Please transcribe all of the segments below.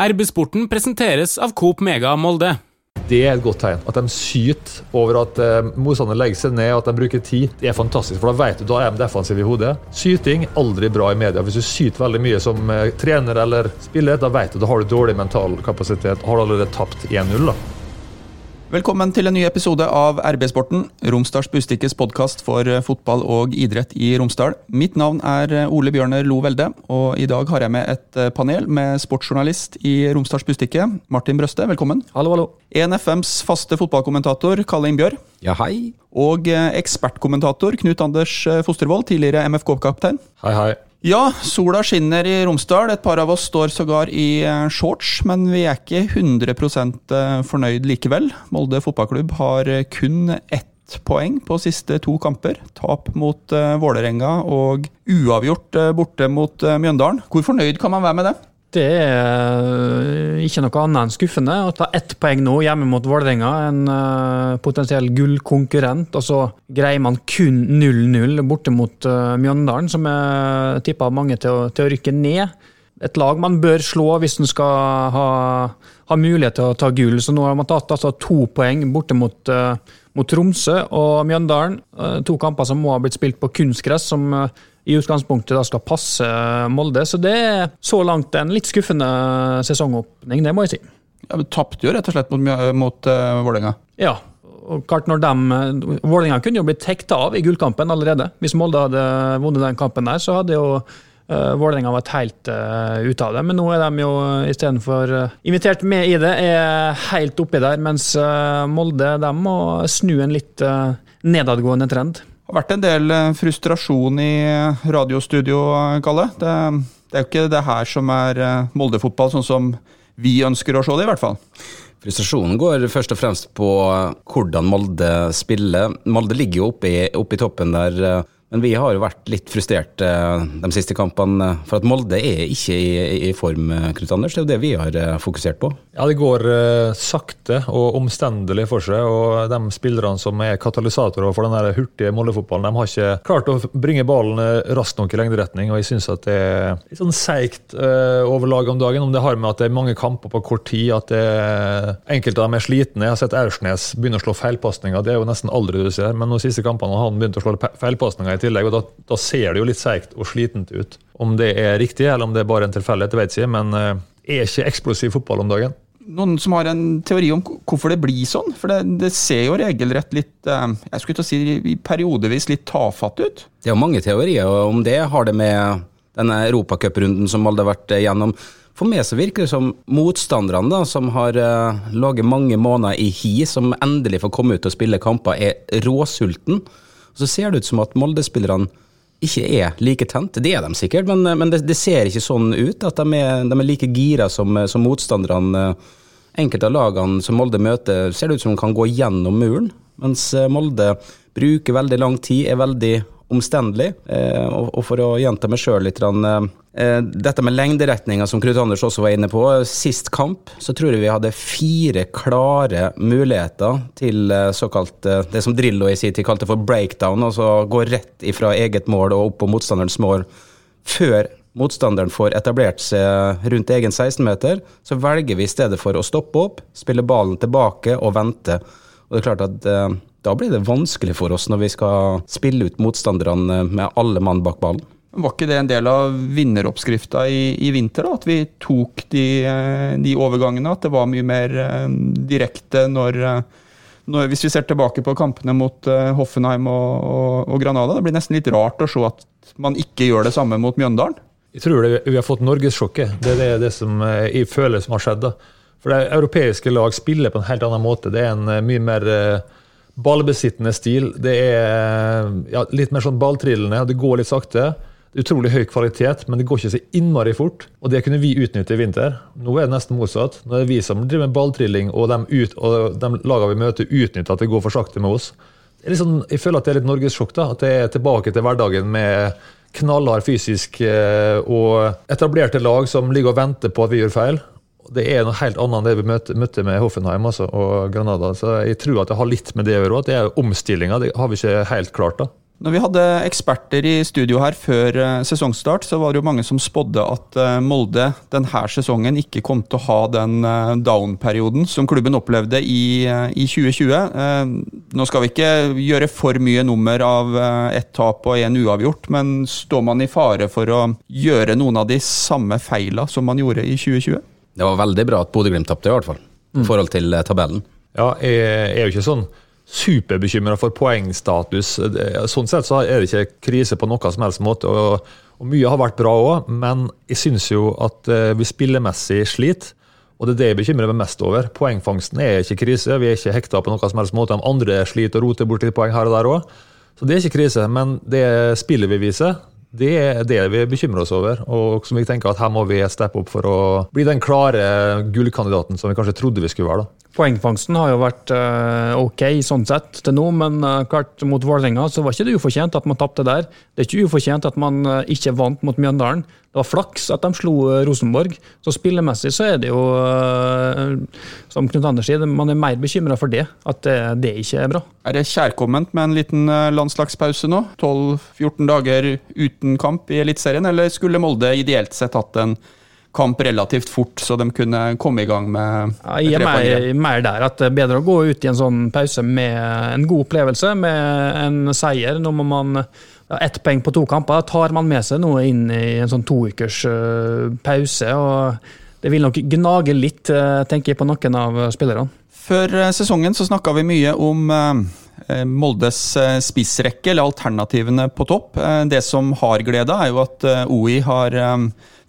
RB-sporten presenteres av Coop Mega Molde. Det er et godt tegn. At de syter over at eh, motstanderen legger seg ned og at de bruker tid. Det er fantastisk, for da vet du da er de defensive i hodet. Syting aldri bra i media. Hvis du syter veldig mye som eh, trener eller spiller, da vet du da har du dårlig mental kapasitet. Har du allerede tapt 1-0, da. Velkommen til en ny episode av RB-sporten, Romsdals Bustikkes podkast for eh, fotball og idrett i Romsdal. Mitt navn er eh, Ole Bjørner Lo Velde, og i dag har jeg med et eh, panel med sportsjournalist i Romsdals Bustikke, Martin Brøste. Velkommen. Hallo, hallo. ENFMs faste fotballkommentator, Kalle Innbjørg. Ja, hei. Og ekspertkommentator Knut Anders Fostervold, tidligere MFK-kaptein. Hei, hei. Ja, sola skinner i Romsdal. Et par av oss står sågar i eh, shorts, men vi er ikke 100 eh, fornøyd likevel. Molde fotballklubb har eh, kun ett poeng på siste to kamper. Tap mot Vålerenga og uavgjort borte mot Mjøndalen. Hvor fornøyd kan man være med det? Det er eh, ikke noe annet enn skuffende å ta ett poeng nå hjemme mot Vålerenga, en uh, potensiell gullkonkurrent. Og så greier man kun 0-0 borte mot uh, Mjøndalen, som jeg tippa mange til å, til å, rykke ned. Et lag man bør slå hvis en skal ha, ha, mulighet til å ta gull. Så nå har man tatt altså, to poeng borte mot, uh, mot Tromsø og Mjøndalen. to kamper som må ha blitt spilt på kunstgress. som i utgangspunktet da skal passe Molde. Så det er så langt en litt skuffende sesongåpning, det må jeg si. Ja, men Tapte jo rett og slett mot, mot uh, Vålerenga. Ja. og klart når de, Vålerenga kunne jo blitt hekta av i gullkampen allerede. Hvis Molde hadde vunnet den kampen der, så hadde jo uh, Vålerenga vært helt uh, ute av det. Men nå er de jo istedenfor uh, invitert med i det, er helt oppi der. Mens uh, Molde de må snu en litt nedadgående trend har vært en del eh, frustrasjon i eh, radiostudio, eh, Kalle. Det, det er jo ikke det her som er Molde-fotball sånn som vi ønsker å se det, i hvert fall. Frustrasjonen går først og fremst på hvordan Molde spiller. Molde ligger jo oppe i, oppe i toppen der men vi har jo vært litt frustrerte eh, de siste kampene, for at Molde er ikke i, i form, eh, Knut Anders. Det er jo det vi har eh, fokusert på. Ja, det går sakte og omstendelig for seg. Og de spillerne som er katalysatorer for den hurtige Molde-fotballen, de har ikke klart å bringe ballen raskt nok i lengderetning. Og jeg syns at det er litt sånn seigt uh, laget om dagen. Om det har med at det er mange kamper på kort tid, at er, enkelte av dem er slitne. Jeg har sett Aursnes begynne å slå feilpasninger. Det er jo nesten aldri du ser. Men de siste kampene har han begynt å slå feilpasninger tillegg, og da, da, ser det jo litt seigt og slitent ut. Om det er riktig, eller om det er bare en tilfeldighet, vet jeg ikke, men uh, er ikke eksplosiv fotball om dagen. Noen som har en teori om hvorfor det blir sånn? For det, det ser jo regelrett litt uh, jeg skulle til å si, periodevis litt tafatt ut. Det er jo mange teorier om det. Har det med denne europacuprunden som alle har vært gjennom for meg så virker det som motstanderne, da, som har uh, ligget mange måneder i hi, som endelig får komme ut og spille kamper, er råsulten. Så ser det ut som at Molde-spillerne ikke er like tent. Det er de sikkert, men, men det, det, ser ikke sånn ut at de er, de er like gira som, som motstanderne. Enkelte av lagene som Molde møter, ser det ut som de kan gå gjennom muren, mens Molde bruker veldig lang tid, er veldig omstendelig. Eh, og for å gjenta meg sjøl litt eh, Dette med lengderetninga som Knut Anders også var inne på. Sist kamp så tror jeg vi hadde fire klare muligheter til eh, såkalt det som Drillo i sin tid kalte for breakdown. Altså gå rett ifra eget mål og opp på motstanderens mål før motstanderen får etablert seg rundt egen 16-meter, så velger vi i stedet for å stoppe opp, spille ballen tilbake og vente. Og det er klart at da blir det vanskelig for oss når vi skal spille ut motstanderne med alle mann bak ballen. Var ikke det en del av vinneroppskrifta i, i vinter, da? at vi tok de, eh, de, overgangene? At det var mye mer eh, direkte når, eh, når, Hvis vi ser tilbake på kampene mot Hoffenheim og, og, og, Granada, det blir nesten litt rart å se at man ikke gjør det samme mot Mjøndalen? Jeg tror det, vi har fått norgessjokket. Det er det, det som jeg føler som har skjedd. da. For det Europeiske lag spiller på en helt annen måte. Det er en mye mer Ballbesittende stil. Det er ja, litt mer sånn balltrillende, det går litt sakte. Utrolig høy kvalitet, men det går ikke så innmari fort. Og det kunne vi utnytte i vinter. Nå er det nesten motsatt. Nå er det vi som driver med balltrilling, og de, ut, og de lagene vi møter, utnytter at det går for sakte med oss. Sånn, jeg føler at det er litt norgessjokk. At det er tilbake til hverdagen med knallhard fysisk eh, og etablerte lag som ligger og venter på at vi gjør feil det er noe helt annet enn det vi møtte, møtte med Hoffenheim altså, og Granada. Så jeg tror at det har litt med det å gjøre. At det er omstillinga. Det har vi ikke helt klart. da. Når vi hadde eksperter i studio her før eh, sesongstart, så var det jo mange som spådde at eh, Molde denne sesongen ikke kom til å ha den eh, down-perioden som klubben opplevde i, i 2020. Nå skal vi ikke gjøre for mye nummer av ett tap og én uavgjort, men står man i fare for å gjøre noen av de samme feila som man gjorde i 2020? Det var veldig bra at Bodø-Glimt tapte, i hvert fall. I forhold til tabellen. Ja, jeg er jo ikke sånn superbekymra for poengstatus. Sånn sett så er det ikke krise på noen som helst måte. og, og Mye har vært bra òg, men jeg syns jo at eh, vi spillemessig sliter. Og det er det jeg bekymrer meg mest over. Poengfangsten er ikke krise. Vi er ikke hekta på noen som helst måte. De andre sliter og roter bort litt poeng her og der òg. Så det er ikke krise. Men det spillet vi viser, det er det vi bekymrer oss over. Og som vi tenker at her må vi steppe opp for å bli den klare gullkandidaten som vi kanskje trodde vi skulle være. da. Poengfangsten har jo vært uh, ok sånn sett til nå, men uh, klart mot Vålerenga så var ikke det ufortjent at man tapte der. Det er ikke ufortjent at man uh, ikke vant mot Mjøndalen. Det var flaks at de slo Rosenborg. Så spillemessig så er det jo, som Knut Anders sier, man er mer bekymra for det. At det, det, ikke er bra. Er det kjærkomment med en liten landslagspause nå? 12-14 dager uten kamp i Eliteserien, eller skulle Molde ideelt sett hatt en kamp relativt fort, så de kunne komme i gang med ja, Jeg er mer, mer, der at det er bedre å gå ut i en sånn pause med en god opplevelse, med en seier. Nå må man ja, ett poeng på to kamper tar man med seg noe inn i en sånn to ukers uh, pause. og Det vil nok gnage litt, uh, tenker jeg, på noen av spillerne. Før sesongen så snakka vi mye om Moldes spissrekke, eller alternativene på topp. Det som har gleda, er jo at OI har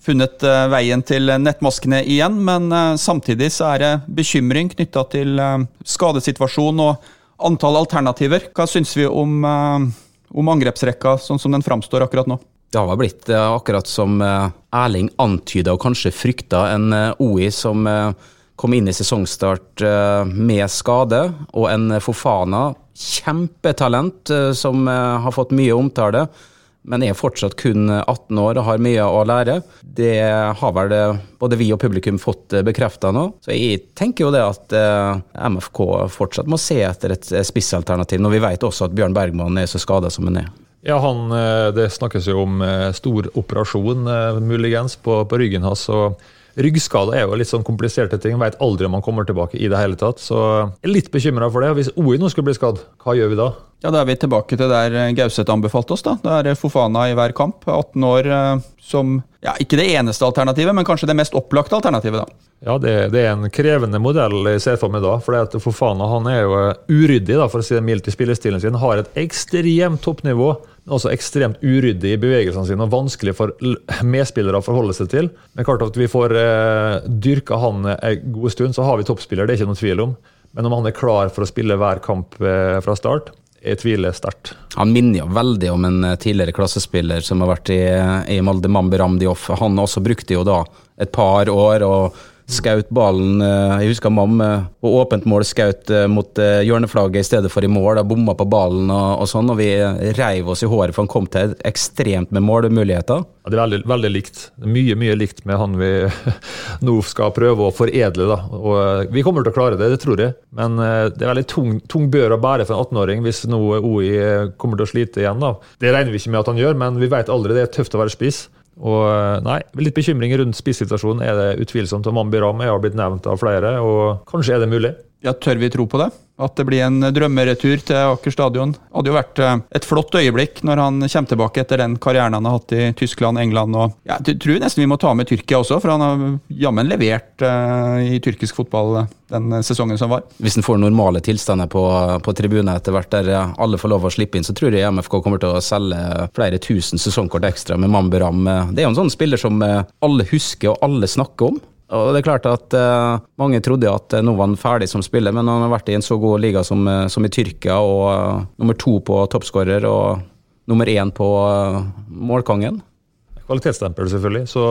funnet eh, veien til nettmaskene igjen, men eh, samtidig så er det bekymring knytta til eh, skadesituasjon og antall alternativer. Hva syns vi om, om angrepsrekka sånn som den framstår akkurat nå? Det har blitt akkurat som Erling antyda og kanskje frykta, en OI som kom inn i sesongstart med skade, og en Fofana, kjempetalent som har fått mye omtale men er fortsatt kun 18 år og har mye å lære. Det har vel både vi og publikum fått bekrefta nå. Så jeg tenker jo det at eh, MFK fortsatt må se etter et spissalternativ, når vi vet også at Bjørn Bergman er så skada som han er. Ja, han, eh, Det snakkes jo om eh, stor operasjon, muligens, på, på ryggen hans. og Ryggskade er jo litt sånn kompliserte ting. Veit aldri om han kommer tilbake i det hele tatt. Så jeg er litt bekymra for det. Hvis OI nå skulle bli skadd, hva gjør vi da? Ja, Da er vi tilbake til der Gauseth anbefalte oss. da. Da er Fofana i hver kamp. 18 år eh, som ja, ikke det eneste alternativet, men kanskje det mest opplagte alternativet. da. Ja, det, det er en krevende modell jeg ser for meg da. for Fofana han er jo uryddig da, for å si det mildt i spillestilen sin. Har et ekstremt toppnivå også ekstremt uryddig i bevegelsene sine og vanskelig for medspillere å forholde seg til. Men klart at vi får eh, dyrka han en god stund, så har vi toppspiller, det er ikke noen tvil om. Men om han er klar for å spille hver kamp eh, fra start, jeg tviler sterkt. Han minner jo veldig om en eh, tidligere klassespiller som har vært i, i Molde, Mambi Ramdioff. Han også brukte jo da et par år. og Skaut ballen eh, Jeg husker mamma på åpent mål skaut eh, mot eh, hjørneflagget i stedet for i mål. Da bomma på ballen og, og, sånn, og vi reiv oss i håret, for han kom til ekstremt med målmuligheter. Ja, det er veldig, veldig likt. Mye mye likt med han vi nå skal prøve å foredle. da. Og Vi kommer til å klare det, det tror jeg. Men det er veldig tung, tung bør å bære for en 18-åring hvis nå OI kommer til å slite igjen. da. Det regner vi ikke med at han gjør, men vi vet aldri. Det er tøft å være spiss. Og eh, nei, Litt bekymring rundt spissituasjonen er det utvilsomt. og Mambi Ram har blitt nevnt av flere, og kanskje er det mulig. Ja, Tør vi tro på det? At det blir en drømmeretur til Aker stadion? Det hadde jo vært eh, et flott øyeblikk når han kommer tilbake etter den karrieren han har hatt i Tyskland, England og Jeg tror nesten vi må ta med Tyrkia også, for han har jammen levert uh, i tyrkisk fotball den sesongen som var. Hvis han får normale tilstander på, på tribunen etter hvert, der alle får lov å slippe inn, så tror jeg MFK kommer til å selge flere tusen sesongkort ekstra med Mamberam. Det er jo en sånn spiller som alle husker og alle snakker om. Og det er klart at uh, Mange trodde at uh, nå var han ferdig som spiller, men han har vært i en så god liga som, uh, som i Tyrkia, og nummer to på toppskårer og nummer én på målkongen. Kvalitetsstempel, selvfølgelig. Så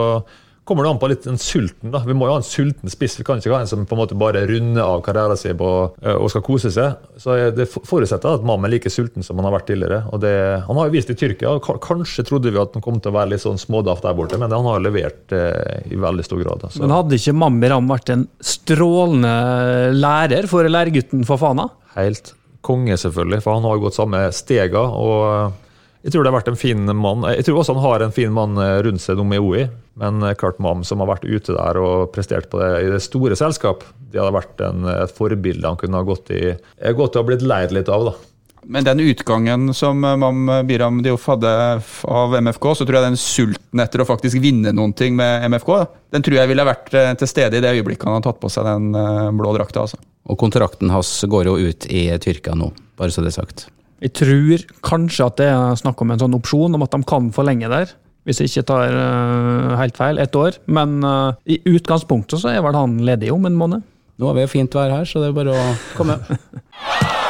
kommer det an på litt den sulten. da. Vi må jo ha en sulten spiss. Vi kan ikke ha en som på en måte bare runder av karrieren sin på, eh, og skal kose seg. Så Det forutsetter at mannen er like sulten som han har vært tidligere. og det, Han har jo vist i Tyrkia. Kanskje trodde vi at han kom til å være litt sånn smådaft der borte, men han har levert eh, i veldig stor grad. Altså. Men hadde ikke Mambi Ram vært en strålende lærer for lærgutten for Fana? Helt konge, selvfølgelig. For han har jo gått samme stega. og Jeg tror det har vært en fin mann. Jeg tror også han har en fin mann eh, rundt seg nå i OI. Men eh, klart Mam, som har vært ute der og prestert på det i det store selskap, det hadde vært en, et forbilde han kunne ha gått i Gått og blitt leid litt av, da. Men den utgangen som eh, Mam Biram Dioff hadde av MFK, så tror jeg den sulten etter å faktisk vinne noen ting med MFK, den tror jeg ville vært til stede i det øyeblikket han har tatt på seg den blå drakta. Altså. Og kontrakten hans går jo ut i Tyrkia nå, bare så det er sagt. Jeg tror kanskje at det er snakk om en sånn opsjon om at de kan forlenge der. Hvis jeg ikke tar uh, helt feil, ett år. Men uh, i utgangspunktet så er vel han ledig om en måned. Nå har vi jo fint vær her, så det er bare å komme.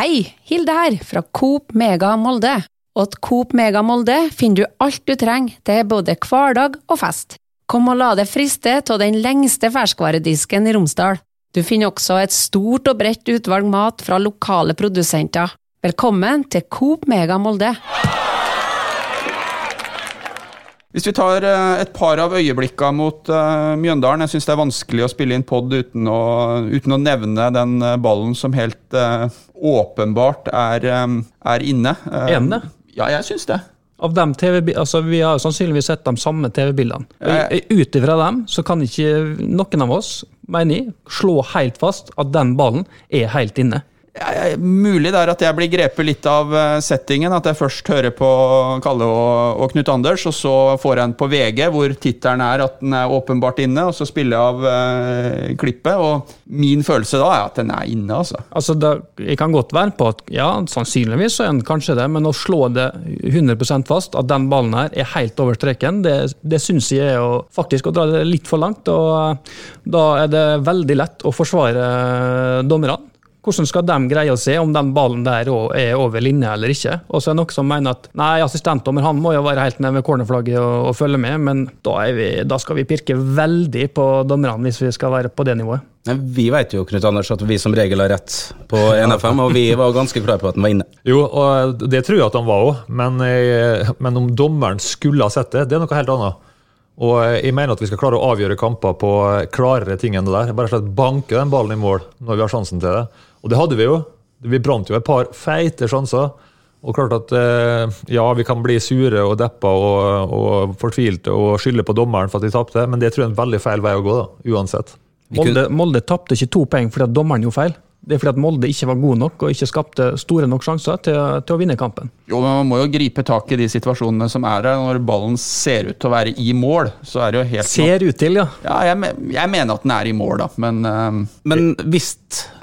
Hei, Hilde her, fra Coop Mega Molde. Og til Coop Mega Molde finner du alt du trenger til både hverdag og fest. Kom og la deg friste av den lengste ferskvaredisken i Romsdal. Du finner også et stort og bredt utvalg mat fra lokale produsenter. Velkommen til Coop Mega Molde! Hvis vi tar eh, et par av øyeblikkene mot uh, Mjøndalen Jeg syns det er vanskelig å spille inn pod uten, uten, å nevne den eh, ballen som helt åpenbart er, er inne. Ene? Ja, jeg syns det. Av dem TV, altså Vi har sannsynligvis sett de samme TV-bildene. Ut ifra dem så kan ikke noen av oss mener jeg, slå helt fast at den ballen er helt inne. Ja, mulig det er at jeg blir grepet litt av eh, settingen. At jeg først hører på Kalle og, og Knut Anders, og så får jeg en på VG, hvor tittelen er at den er åpenbart inne, og så spiller jeg av eh, klippet. Og min følelse da er at den er inne, altså. altså det, jeg kan godt være på at ja, sannsynligvis så er den kanskje det, men å slå det 100% fast, at den ballen her er helt over streken, det, det syns jeg er å, faktisk å dra det litt for langt. Og uh, da er det veldig lett å forsvare dommerne. Hvordan skal de greie å se om den ballen der er over linja eller ikke? Og så er det noen som mener at nei, assistentdommer han må jo være helt nede ved cornerflagget og, og, følge med, men da, vi, da, skal vi pirke veldig på dommerne hvis vi skal være på det nivået. Vi vet jo Knut Anders, at vi som regel har rett på NFM, og vi var ganske klare på at den var inne. Jo, og det tror jeg at han var òg, men, eh, men om dommeren skulle ha sett det, det er noe helt annet. Og jeg mener at vi skal klare å avgjøre kamper på klarere ting enn det der. Bare slett banke den ballen i mål når vi har sjansen til det. Og det hadde vi jo. Vi brant jo et par feite sjanser. Og klart at eh, ja, vi kan bli sure og deppa og, og fortvilte og skylde på dommeren for at de tapte, men det tror jeg er en veldig feil vei å gå, da, uansett. Molde, Molde tapte ikke to poeng fordi at dommeren gjorde feil. Det er fordi at Molde ikke var god nok og ikke skapte store nok sjanser til, til, å vinne kampen. Jo, men Man må jo gripe tak i de situasjonene som er der. Når ballen ser ut til å være i mål, så er det jo helt Ser ut til, ja. Ja, jeg, jeg mener at den er i mål, da, men uh, Men hvis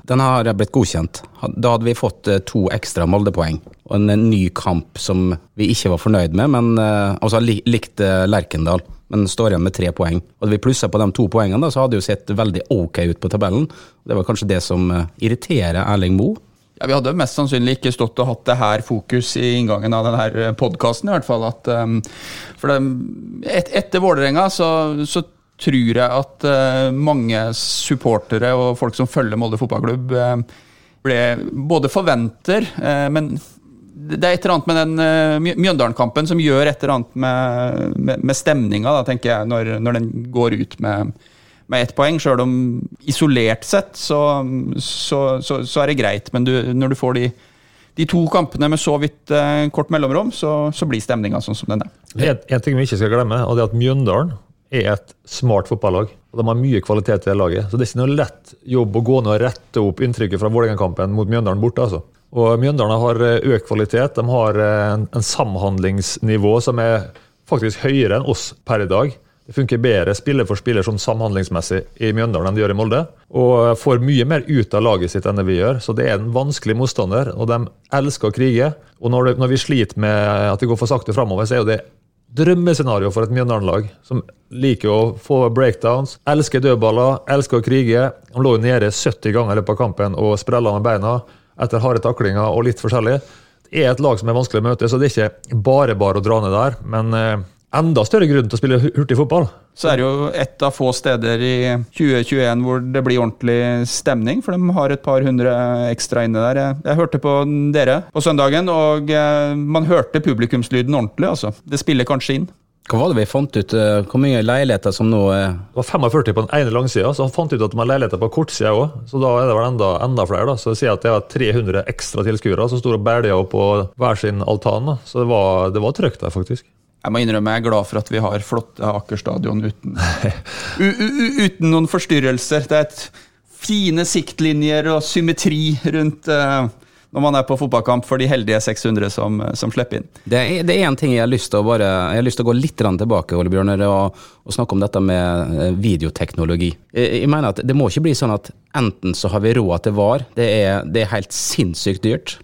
den har blitt godkjent. Da hadde vi fått eh, to ekstra Molde-poeng. Og en ny kamp som vi ikke var fornøyd med, men eh, altså likt eh, Lerkendal. Men står igjen med tre poeng. Hadde vi plussa på de to poengene, da, så hadde det jo sett veldig ok ut på tabellen. Det var kanskje det som irriterer Erling Moe. Ja, Vi hadde mest sannsynlig ikke stått og hatt det her fokus i inngangen av denne podkasten, i hvert fall. Um, for det, et, etter Vålerenga så, så tror jeg at uh, mange supportere og folk som følger Molde fotballklubb, uh, ble, både forventer, uh, men det er et eller annet med den Mjøndalen-kampen som gjør et eller annet med, med, med stemninga, da, tenker jeg, når, når, den går ut med, med ett poeng. Sjøl om isolert sett så, så, så, så, er det greit, men du, når du får de de to kampene med så vidt kort mellomrom, så, blir stemninga sånn som den er. En, en ting vi ikke skal glemme, og det er at Mjøndalen er et smart fotballag. og De har mye kvalitet i det laget. Så det er ikke noe lett jobb å gå ned og rette opp inntrykket fra Vålerenga-kampen mot Mjøndalen borte. altså. Og Mjøndalen har eh, økt kvalitet. De har eh, en, en, samhandlingsnivå som er faktisk høyere enn oss per i dag. Det funker bedre spiller for spiller sånn samhandlingsmessig i Mjøndalen enn de gjør i Molde. Og får mye mer ut av laget sitt enn det vi gjør. Så det er en vanskelig motstander, og de elsker å krige. Og når, det, når vi sliter med at det går for sakte framover, så er jo det drømmescenario for et Mjøndalen-lag som liker å få breakdowns, elsker dødballer, elsker å krige. Han lå jo nede 70 ganger i løpet av kampen og sprella med beina etter harde taklinger og litt forskjellig. Det er et lag som er vanskelig å møte, så det er ikke bare bare å dra ned der. Men eh, enda større grunn til å spille hurtig fotball. Så er det jo et av få steder i 2021 hvor det blir ordentlig stemning, for de har et par hundre ekstra inne der. Jeg, jeg hørte på dere på søndagen, og eh, man hørte publikumslyden ordentlig, altså. Det spiller kanskje inn. Hva var det vi fant ut? eh, Hvor mange leiligheter som nå er Det var 45 på den ene langsida, så fant jeg ut at de har leiligheter på kortsida òg. Så da er det vel enda, enda flere. da. Så det sier at det var 300 ekstra tilskuere som sto og bælja på hver sin altan. da. Så det var, det var trøkk der, faktisk. Jeg må innrømme jeg er glad for at vi har flotte Aker stadion uten, uten noen forstyrrelser. Det er et fine siktlinjer og symmetri rundt uh, når man er på fotballkamp for de heldige 600 som, som slipper inn. Det er, en ting jeg har lyst til å bare Jeg har lyst til å gå litt tilbake Ole Bjørner, og, og snakke om dette med eh, videoteknologi. Jeg, jeg mener at Det må ikke bli sånn at enten så har vi råd til VAR, det er, det er helt sinnssykt dyrt,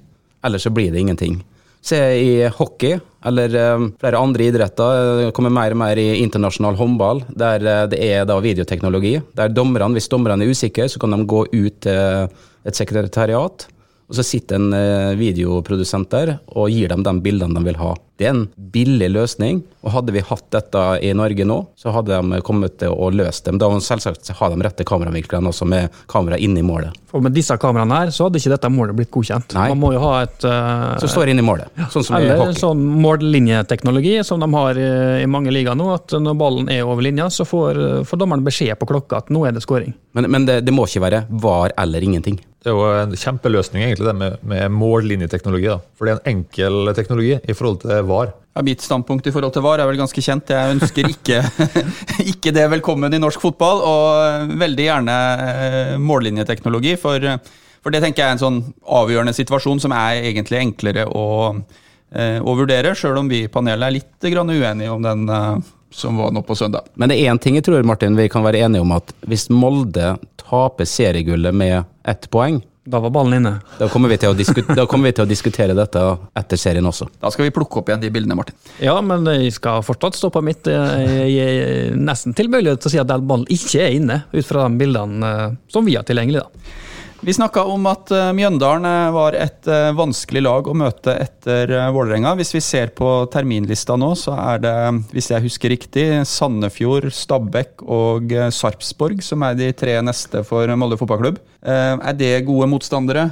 eller så blir det ingenting. Se i hockey, eller eh, flere andre idretter, det kommer mer og mer i internasjonal håndball, der eh, det er da videoteknologi. Der dommerne, hvis dommerne er usikre, så kan de gå ut til et sekretariat, og så sitter en eh, videoprodusent der og gir dem de bildene de vil ha. Det er en billig løsning, og hadde vi hatt dette i Norge nå, så hadde de kommet til å løse dem. Da må selvsagt ha de rette kameravinklene også, med kamera inne i målet. For med disse kameraene her, så hadde ikke dette målet blitt godkjent. Nei. Man må jo ha et uh, Som står inne i målet, sånn som i Eller hockey. sånn mållinjeteknologi som de har i, i mange ligaer nå, at når ballen er over linja, så får, får dommeren beskjed på klokka at nå er det scoring. Men, men det, det må ikke være var eller ingenting. Det er jo en kjempeløsning egentlig det med, med mållinjeteknologi. da. For det er en enkel teknologi i forhold til VAR. Ja, mitt standpunkt i forhold til VAR er vel ganske kjent. Jeg ønsker ikke, ikke det velkommen i norsk fotball, og veldig gjerne eh, mållinjeteknologi. For, for det tenker jeg er en sånn avgjørende situasjon som er egentlig enklere å, eh, å vurdere, sjøl om vi i panelet er litt uenige om den eh, som var nå på søndag. Men det er én ting jeg tror Martin, vi kan være enige om, at hvis Molde taper seriegullet med ett poeng, Da var ballen inne. da kommer vi til å, da kommer vi til å diskutere dette etter serien også. Da skal vi plukke opp igjen de bildene, Martin. Ja, men jeg skal fortsatt stå på mitt. Jeg er nesten tilbøyelig til å si at den ballen ikke er inne, ut fra de bildene eh, som vi har tilgjengelig. da. Vi snakka om at eh, Mjøndalen eh, var et eh, vanskelig lag å møte etter Vålerenga. Hvis vi ser på terminlista nå, så er det, hvis jeg husker riktig, Sandefjord, Stabæk og Sarpsborg som er de tre neste for Molde fotballklubb. Er det gode motstandere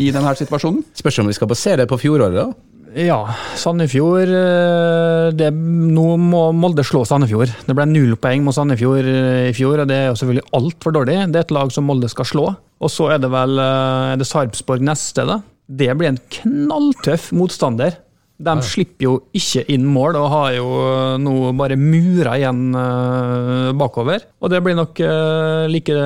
i denne situasjonen? Spørs om vi skal basere det på fjoråret, da? Ja, Sandefjord det, Nå må Molde slå Sandefjord. Det ble null poeng mot Sandefjord i fjor, og det er jo selvfølgelig altfor dårlig. Det er et lag som Molde skal slå. Og så er det vel eh, er det Sarpsborg neste, da. Det blir en knalltøff motstander. De slipper jo ikke inn mål, og har jo eh, nå bare mura igjen eh, bakover. Og det blir nok like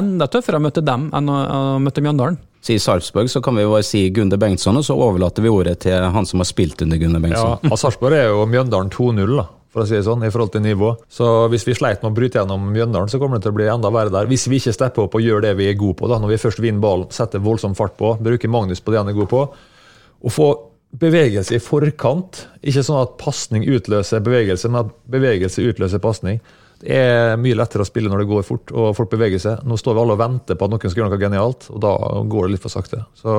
enda tøffere å møte dem enn å, å møte Mjøndalen. Sier Sarpsborg, så kan vi bare si Gunde Bengtsson, og så overlater vi ordet til han som har spilt under Gunde Bengtsson. Ja, Sarpsborg er jo Mjøndalen 2-0, da, for å si det sånn, i forhold til nivå. Så hvis vi sleit med å bryte gjennom Mjøndalen, så kommer det til å bli enda verre der. Hvis vi ikke stepper opp og gjør det vi er gode på, da, når vi først vinner ballen, setter voldsom fart på, bruker Magnus på det han er god på, og få bevegelse i forkant. Ikke sånn at pasning utløser bevegelse, men at bevegelse utløser pasning. Det er mye lettere å spille når det går fort og folk beveger seg. Nå står vi alle og venter på at noen skal gjøre noe genialt, og da går det litt for sakte. Så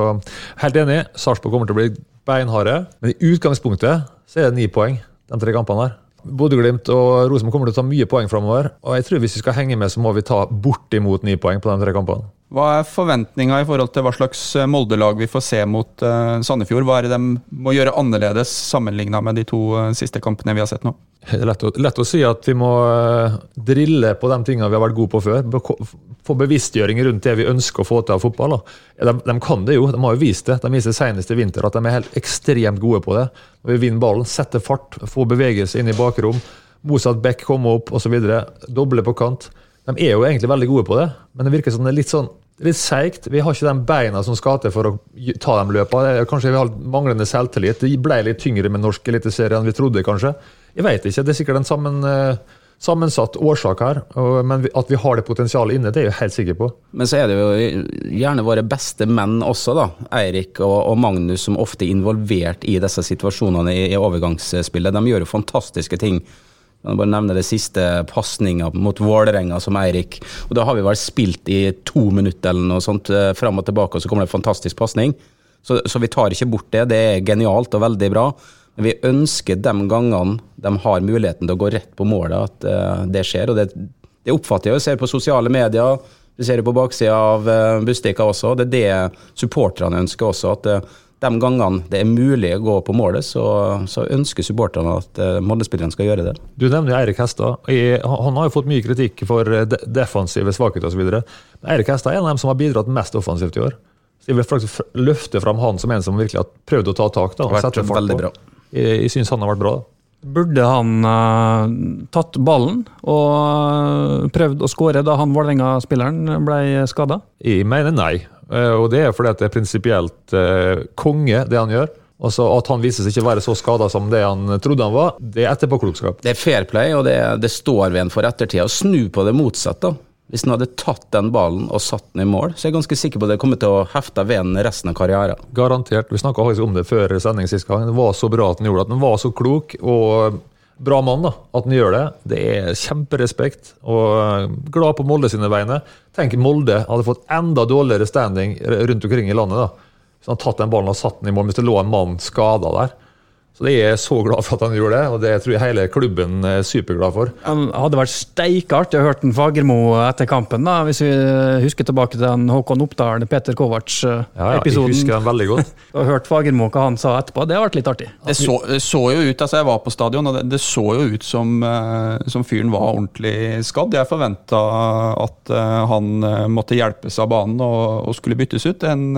helt enig, Sarpsborg kommer til å bli beinharde, men i utgangspunktet så er det ni poeng, de tre kampene her. Bodø-Glimt og Rosenborg kommer til å ta mye poeng framover. Og jeg tror hvis vi skal henge med, så må vi ta bortimot ni poeng på de tre kampene. Hva er forventninga i forhold til hva slags eh, Molde-lag vi får se mot eh, Sandefjord? Hva er det de må gjøre annerledes sammenligna med de to eh, siste kampene vi har sett nå? Lett å, lett å si at vi må eh, drille på de tingene vi har vært gode på før. Få bevisstgjøring rundt det vi ønsker å få til av fotball. De, de kan det jo, de har jo vist det. De viste senest i vinter at de er helt ekstremt gode på det. Når vi vinner ballen, setter fart, får bevegelse inn i bakrom, motsatt back komme opp osv. Doble på kant. De er jo egentlig veldig gode på det, men det virker som det er litt sånn litt seigt. Vi har ikke de beina som skal til for å ta de løpene. Kanskje vi har manglende selvtillit. Det ble litt tyngre med norsk eliteserie enn vi trodde, kanskje. Jeg vet ikke. Det er sikkert en sammen, eh, sammensatt årsak her. Men at vi har det potensialet inne, det er jeg helt sikker på. Men så er det jo gjerne våre beste menn også, da. Eirik og, og Magnus, som ofte er involvert i disse situasjonene i, i overgangsspillet. De gjør jo fantastiske ting. Jeg bare nevne det siste pasninga mot Vålerenga som Eirik. Og Da har vi vel spilt i to minutter eller noe sånt eh, fram og tilbake, og så kommer det en fantastisk pasning. Så, så vi tar ikke bort det. Det er genialt og veldig bra. Men vi ønsker de gangene de har muligheten til å gå rett på målet, at uh, det skjer. Og det, det oppfatter jeg. Jeg ser på sosiale medier. Du ser det på baksida av uh, Bustika også. Det er det supporterne ønsker også. At uh, de gangene det er mulig å gå på målet, så, så ønsker supporterne at uh, Molde-spillerne skal gjøre det. Du nevner jo Eirik Hestad. Han har jo fått mye kritikk for de defensive svakheter osv. Eirik Hestad er en av dem som har bidratt mest offensivt i år. Så jeg vil faktisk løfte fram han som en som virkelig har prøvd å ta tak. da, Det fart på. Bra. Jeg, jeg syns han har vært bra. da. Burde han uh, tatt ballen og uh, prøvd å skåre da han Vålerenga-spilleren ble skada? Jeg mener nei. Uh, og det er fordi det er prinsipielt konge, det han gjør. Altså At han viser seg ikke å være så skada som det han trodde han var, det er etterpåklokskap. Det er fair play, og det, det står ved en for ettertida. Snu på det motsatte. Hvis han hadde tatt den ballen og satt den i mål, så er jeg ganske sikker på at det kommer til å hefte ved resten av karrieren. Garantert. Vi snakka om det før sending sist gang. Det var så bra at han gjorde det. Han var så klok og bra mann da, at han gjør det. Det er kjemperespekt. Og glad på Molde sine vegne. Tenk Molde hadde fått enda dårligere standing rundt omkring i landet. da. hvis han tatt den ballen og satt den i mål hvis det lå en mann skada der. Så Jeg er så glad for at han gjorde det, og det tror jeg hele klubben er superglad for. Han hadde vært steikartig å høre Fagermo etter kampen, da, hvis vi husker tilbake til den Håkon Oppdal, Peter Kovac-episoden. Ja, ja, jeg husker den veldig godt. og hørt Fagermo hva han sa etterpå. Det har vært litt artig. Det så, det så jo ut, altså Jeg var på stadion, og det, det så jo ut som, uh, som, fyren var ordentlig skadd. Jeg forventa at uh, han måtte hjelpes av banen og, og skulle byttes ut. En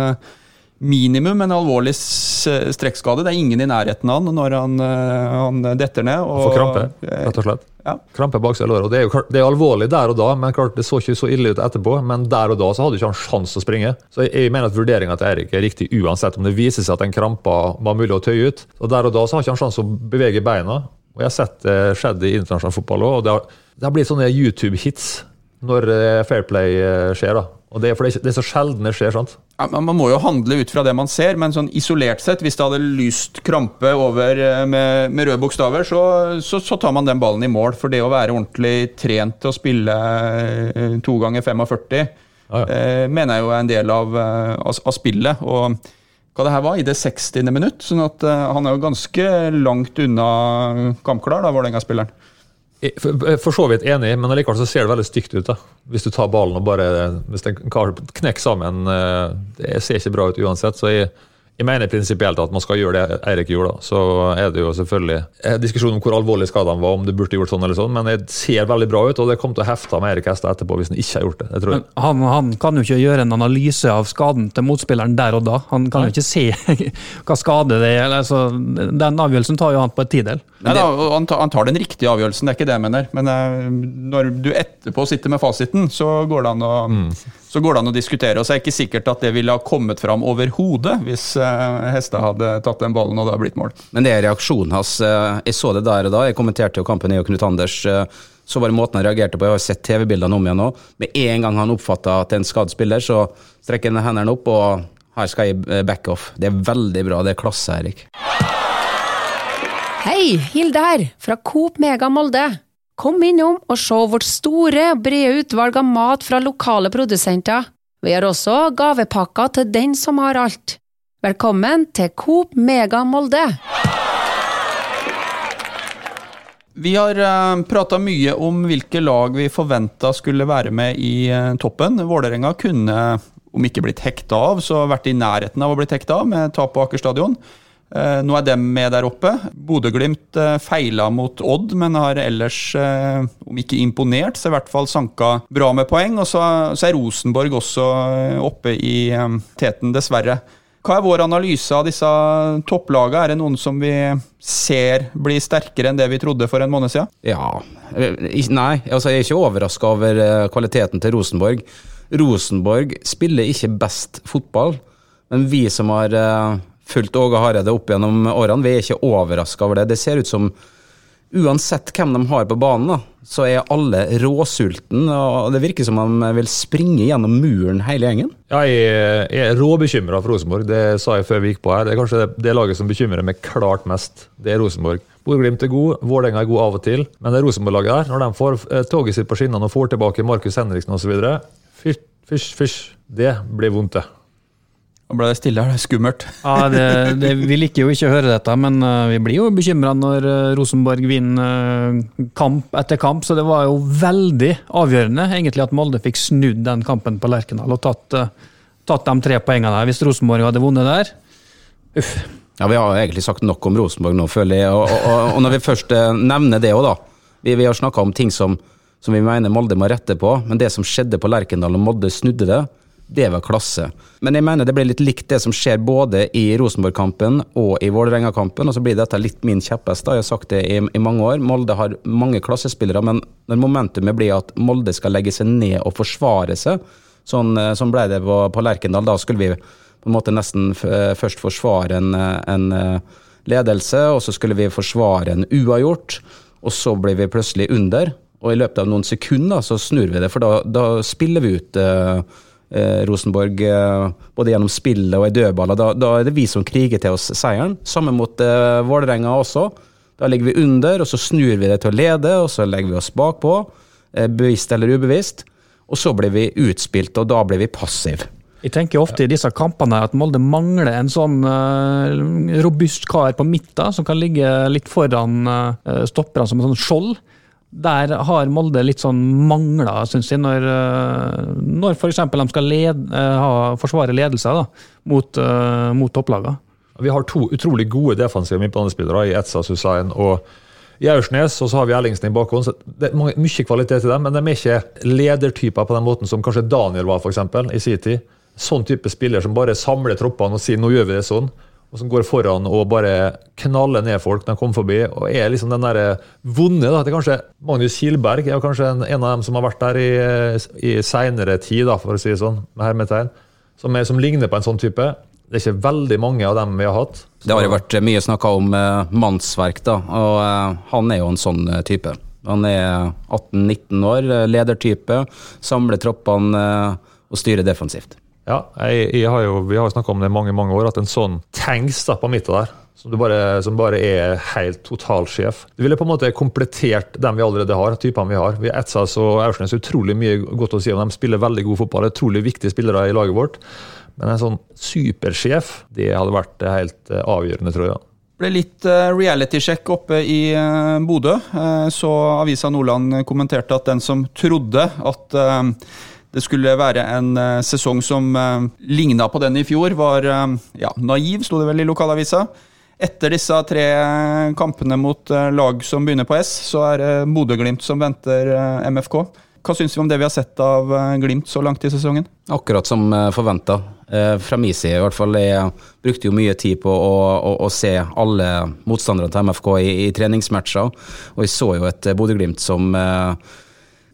minimum en alvorlig strekkskade. Det er ingen i nærheten av han når han, eh, han detter ned. Og, Får krampe, rett og slett. Ja. Krampe bak seg låret. Det, er det er alvorlig der og da, men klart det så ikke så ille ut etterpå. Men der og da så hadde ikke han sjanse å springe. Så jeg, mener at vurderinga til Eirik er riktig uansett om det viser seg at den krampa var mulig å tøye ut. Og Der og da så har ikke han sjanse å bevege beina. Og Jeg har sett det skjedd i internasjonal fotball òg. Det, har, det har blitt sånne YouTube-hits når eh, Fair Play eh, skjer. da. Og det er, for det er så sjelden det skjer. sant? Ja, man må jo handle ut fra det man ser, men sånn isolert sett, hvis det hadde lyst krampe over eh, med, med røde bokstaver, så, så, så, tar man den ballen i mål. For det å være ordentlig trent til å spille to ganger 45, ja, ja. eh, mener jeg jo er en del av, av, av, spillet. og hva det her var, i det 60. minutt, sånn at uh, han er jo ganske langt unna kampklar, da, Vålerenga-spilleren. For, for så vidt enig, men allikevel så ser det veldig stygt ut. da. Hvis du tar ballen og bare hvis den knekker sammen. Eh, det ser ikke bra ut uansett. så jeg jeg mener prinsipielt at man skal gjøre det Eirik gjorde. da. Så er det jo selvfølgelig eh, diskusjon om hvor alvorlig skadene var, om det burde gjort sånn eller sånn, men det ser veldig bra ut, og det kommer til å hefte med Eirik Hestad etterpå hvis han ikke har gjort det. det tror jeg. Han, han, kan jo ikke gjøre en analyse av skaden til motspilleren der og da. Han kan Nei. jo ikke se hva skade det er. Altså, den avgjørelsen tar jo han på et tidel. Nei, da, han, tar, han, tar, den riktige avgjørelsen, det er ikke det jeg mener. Men uh, når du etterpå sitter med fasiten, så går det an å mm så går det an å diskutere. og så er det ikke sikkert at det ville ha kommet fram overhodet hvis uh, Hestad hadde tatt den ballen og det hadde blitt mål. Men det er reaksjonen hans. Uh, jeg så det der og da. Jeg kommenterte jo kampen i og Knut Anders. Så var det måten han reagerte på. Jeg har sett TV-bildene om igjen nå. Med en gang han oppfatta at det er en skadd spiller, så strekker han hendene opp og her skal jeg back off. Det er veldig bra. Det er klasse, Erik. Hei, Hilde her, fra Coop Mega Molde. Kom innom og se vårt store, brede utvalg av mat fra lokale produsenter. Vi har også gavepakker til den som har alt. Velkommen til Coop Mega Molde! Vi har eh, prata mye om hvilke lag vi forventa skulle være med i uh, toppen. Vålerenga kunne, om ikke blitt hekta av, så vært i nærheten av å bli hekta av med tap på Aker stadion. Eh, nå er de med der oppe. Bodø-Glimt eh, feila mot Odd, men har ellers, eh, om ikke imponert, så i hvert fall sanka bra med poeng. Og så, er Rosenborg også oppe i teten, dessverre. Hva er vår analyse av disse topplagene? Er det noen som vi ser blir sterkere enn det vi trodde for en måned siden? Ja, Nei, altså jeg er ikke overraska over kvaliteten til Rosenborg. Rosenborg spiller ikke best fotball, men vi som har fulgt Åge Hareide opp gjennom årene. Vi er ikke overraska over det. Det ser ut som uansett hvem de har på banen, da, så er alle råsultne. og Det virker som de vil springe gjennom muren, hele gjengen. Ja, jeg, er råbekymra for Rosenborg. Det sa jeg før vi gikk på her. Det er kanskje det, laget som bekymrer meg klart mest. Det er Rosenborg. Bodø-Glimt er god, Vålerenga er god av og til, men det Rosenborg-laget her, når de får eh, toget sitt på skinnene og får tilbake Markus Henriksen osv. Fysj, fysj, fysj. Det blir vondt, det. Nå ble det stille her, det er skummelt. ja, det, det, Vi liker jo ikke å høre dette, men uh, vi blir jo bekymra når uh, Rosenborg vinner uh, kamp etter kamp. Så det var jo veldig avgjørende egentlig at Molde fikk snudd den kampen på Lerkendal og tatt, tatt de tre poengene der. Hvis Rosenborg hadde vunnet der, Uff. Ja, Vi har egentlig sagt nok om Rosenborg nå, føler jeg. Og, og, og når vi først eh, nevner det òg, da. Vi, vi har snakka om ting som, som vi mener Molde må rette på, men det som skjedde på Lerkendal og Molde snudde det, det var klasse. Men jeg mener det blir litt likt det som skjer både i Rosenborg-kampen og i Vålerenga-kampen. Og så blir dette litt min kjepphest. Jeg har sagt det i, i mange år. Molde har mange klassespillere, men når momentumet blir at Molde skal legge seg ned og forsvare seg, sånn, eh, sånn ble det på, på Lerkendal, da skulle vi på en måte nesten eh, først forsvare en, eh, en ledelse, og så skulle vi forsvare en uavgjort, og så blir vi plutselig under. Og i løpet av noen sekunder så snur vi det, for da, da spiller vi ut eh, Rosenborg eh, både gjennom spillet og i dødballer. Da, da er det vi som kriger til oss seieren. Samme mot eh, Vålerenga også. Da ligger vi under, og så snur vi det til å lede, og så legger vi oss bakpå, eh, bevisst eller ubevisst. Og så blir vi utspilt, og da blir vi passive. Jeg tenker ofte i disse kampene at Molde mangler en sånn uh, robust kar på midten som kan ligge litt foran uh, stopperne som en sånn skjold. Der har Molde litt sånn mangler, syns jeg, når, uh, når f.eks. de skal led, eh, ha, forsvare ledelse da, mot, uh, mot topplagene. Vi har to utrolig gode defensive midtbanespillere i Etsas Hussein og i og så har vi Ellingsen i bakhånd. så Det er mye kvalitet i dem, men de er ikke ledertyper på den måten som kanskje Daniel var for eksempel, i sin tid. Sånn type spiller som bare samler troppene og sier 'nå gjør vi det sånn', og som går foran og bare knaller ned folk når de kommer forbi. og er liksom den der vonde. da, det er kanskje Magnus Kilberg er kanskje en, en, av dem som har vært der i, i seinere tid, da, for å si det sånn, med hermetegn, som, er, som ligner på en sånn type. Det er ikke veldig mange av dem vi har hatt. Det har jo vært mye snakka om eh, mannsverk, da, og eh, han er jo en sånn eh, type. Han er 18-19 år, eh, ledertype, samler troppene eh, og styrer defensivt. Ja, jeg, jeg har jo, Vi har jo snakka om det i mange mange år, at en sånn tanks da på midten der, som, bare, som bare er helt totalsjef Det ville på en måte komplettert dem vi allerede har, typene vi har. Vi har Etsas og Aursnes utrolig mye godt å si om. De spiller veldig god fotball, er utrolig viktige spillere i laget vårt. Men en sånn supersjef, det hadde vært helt eh, avgjørende, tror jeg. ble litt eh, reality-sjekk oppe i eh, Bodø. Så Avisa Nordland kommenterte at den som trodde at det skulle være en eh, sesong som eh, ligna på den i fjor, var eh, ja, naiv, sto det vel i lokalavisa. Etter disse tre kampene mot lag som begynner på S, så er det Bodø-Glimt som venter MFK. Hva syns vi om det vi har sett av Glimt så langt i sesongen? Akkurat som forventa. Fra min side i hvert fall. Jeg brukte jo mye tid på å, å, å se alle motstanderne til MFK i, i treningsmatcher, og jeg så jo et Bodø-Glimt som eh,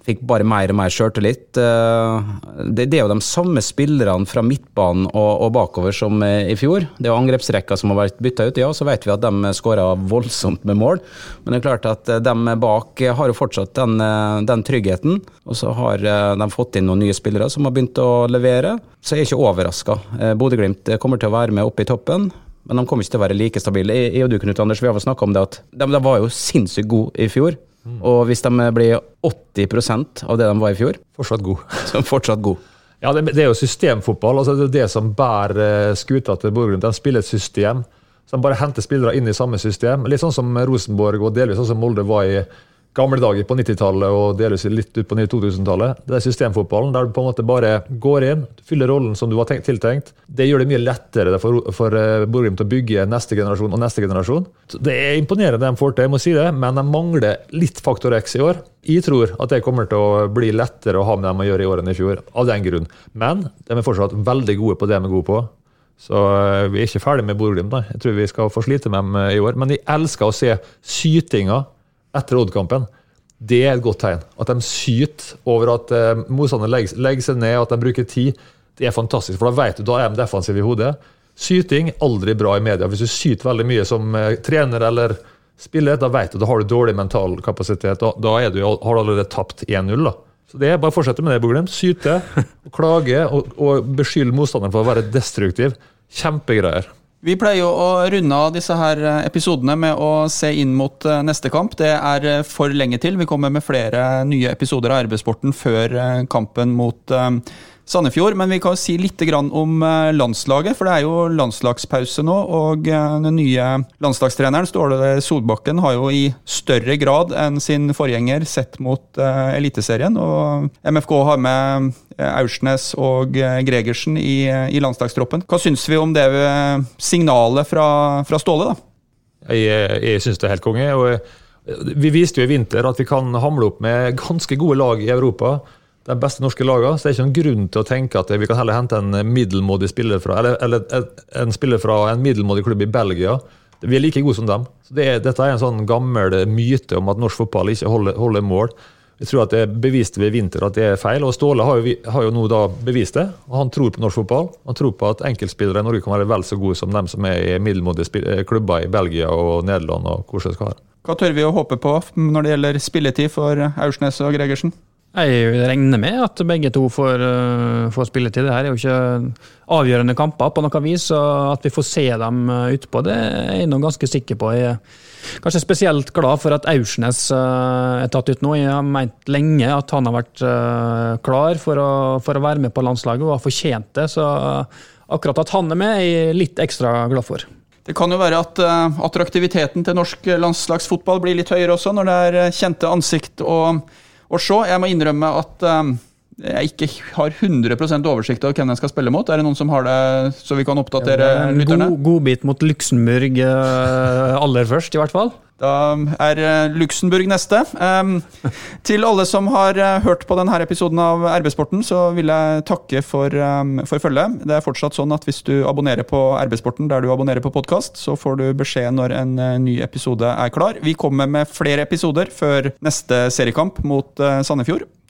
fikk bare mer og mer sjøltillit. Eh, Det, det er jo de samme spillerne fra midtbanen og, og bakover som i fjor. Det er jo angrepsrekka som har vært bytta ut, ja, så vet vi at de skåra voldsomt med mål. Men det er klart at eh, de bak har jo fortsatt den, eh, den tryggheten. Og så har de fått inn noen nye spillere som har begynt å levere. Så jeg er ikke overraska. Bodø-Glimt kommer til å være med oppe i toppen. Men de kommer ikke til å være like stabile. Jeg og du, Knut Anders, vi har snakka om det at de, de var jo sinnssykt gode i fjor. Og hvis de blir 80% av det de var i fjor, Fortsatt god. så er de fortsatt god. Ja, det, det er jo systemfotball. altså Det er det som bærer eh, skuta til Bodø-Glimt. De spiller et system. Så de bare henter spillere inn i samme system. Litt sånn som Rosenborg og delvis sånn som Molde var i gamle dager på 90-tallet og delvis litt ut på 2000-tallet. Det er systemfotballen, der du på en måte bare går inn, fyller rollen som du var tenkt, tiltenkt. Det gjør det mye lettere for, for eh, Bodø-Glimt å bygge neste generasjon og neste generasjon. Det er imponerende de får til, jeg må si det, men de mangler litt faktor X i år. Jeg tror at det kommer til å bli lettere å ha med dem å gjøre i år enn i fjor, av den grunn. Men de er fortsatt veldig gode på det de er gode på. Så eh, vi er ikke ferdig med Bodø-Glimt. Jeg tror vi skal få slite med dem eh, i år. Men jeg elsker å se sytinga etter Odd-kampen. Det er et godt tegn. At de syter over at eh, motstanderen legger, legger seg ned, at de bruker tid. Det er fantastisk, for da vet du, da er de defensive i hodet. Syting aldri bra i media. Hvis du syter veldig mye som eh, trener eller spiller, da vet du da har du dårlig mental kapasitet. Da, da er du, har du allerede tapt 1-0. da. Så det er Bare fortsette med det, Boglem. Syte, og klage og, og beskylde motstanderen for å være destruktiv. Kjempegreier. Vi pleier å runde av disse her eh, episodene med å se inn mot eh, neste kamp. Det er eh, for lenge til. Vi kommer med flere nye episoder av RB-sporten før kampen mot Sandefjord. Men vi kan si litt om eh, landslaget, for det er jo landslagspause nå. Og eh, den nye landslagstreneren, Ståle Solbakken, har jo i større grad enn sin forgjenger sett mot uh, Eliteserien. Og MFK har med Aursnes og Gregersen i, i landslagstroppen. Hva syns vi om det signalet fra, fra Ståle, da? Jeg, jeg syns det er helt konge. og Vi viste jo i vinter at vi kan hamle opp med ganske gode lag i Europa de beste norske lagene, så det er ikke noen grunn til å tenke at vi kan heller hente en middelmådig spiller fra eller, eller en spiller fra en middelmådig klubb i Belgia. Vi er like gode som dem. Så det er, dette er en sånn gammel myte om at norsk fotball ikke holder, holder mål. Jeg tror at det er bevist ved vinter at det er feil. og Ståle har jo, har jo nå da bevist det. og Han tror på norsk fotball. Han tror på at enkeltspillere i Norge kan være vel så gode som dem som er i middelmådige klubber i Belgia og Nederland. og hvor. Hva tør vi å håpe på når det gjelder spilletid for Aursnes og Gregersen? Jeg regner med at begge to får, uh, får spilletid. Det her er jo ikke avgjørende kamper på noe vis, og at vi får se dem uh, utpå, det er jeg nå ganske sikker på. Jeg er kanskje spesielt glad for at Aursnes uh, er tatt ut nå. Jeg har ment lenge at han har vært uh, klar for å, for å, være med på landslaget og har fortjent det. Så akkurat at han er med, er jeg litt ekstra glad for. Det kan jo være at attraktiviteten til norsk landslagsfotball blir litt høyere også, når det er kjente ansikt og og så, jeg må innrømme at um, jeg ikke har 100% oversikt over hvem jeg skal spille mot. Er det noen som har det, så vi kan oppdatere ja, lytterne? God, godbit mot Luxembourg uh, aller først, i hvert fall. Da er eh, Luxembourg neste. Um, til alle som har uh, hørt på denne episoden av RB-sporten, så vil jeg takke for, um, for følget. Det er fortsatt sånn at hvis du abonnerer på RB-sporten der du abonnerer på podkast, så får du beskjed når en ny episode er klar. Vi kommer med flere episoder før neste seriekamp mot uh, Sandefjord.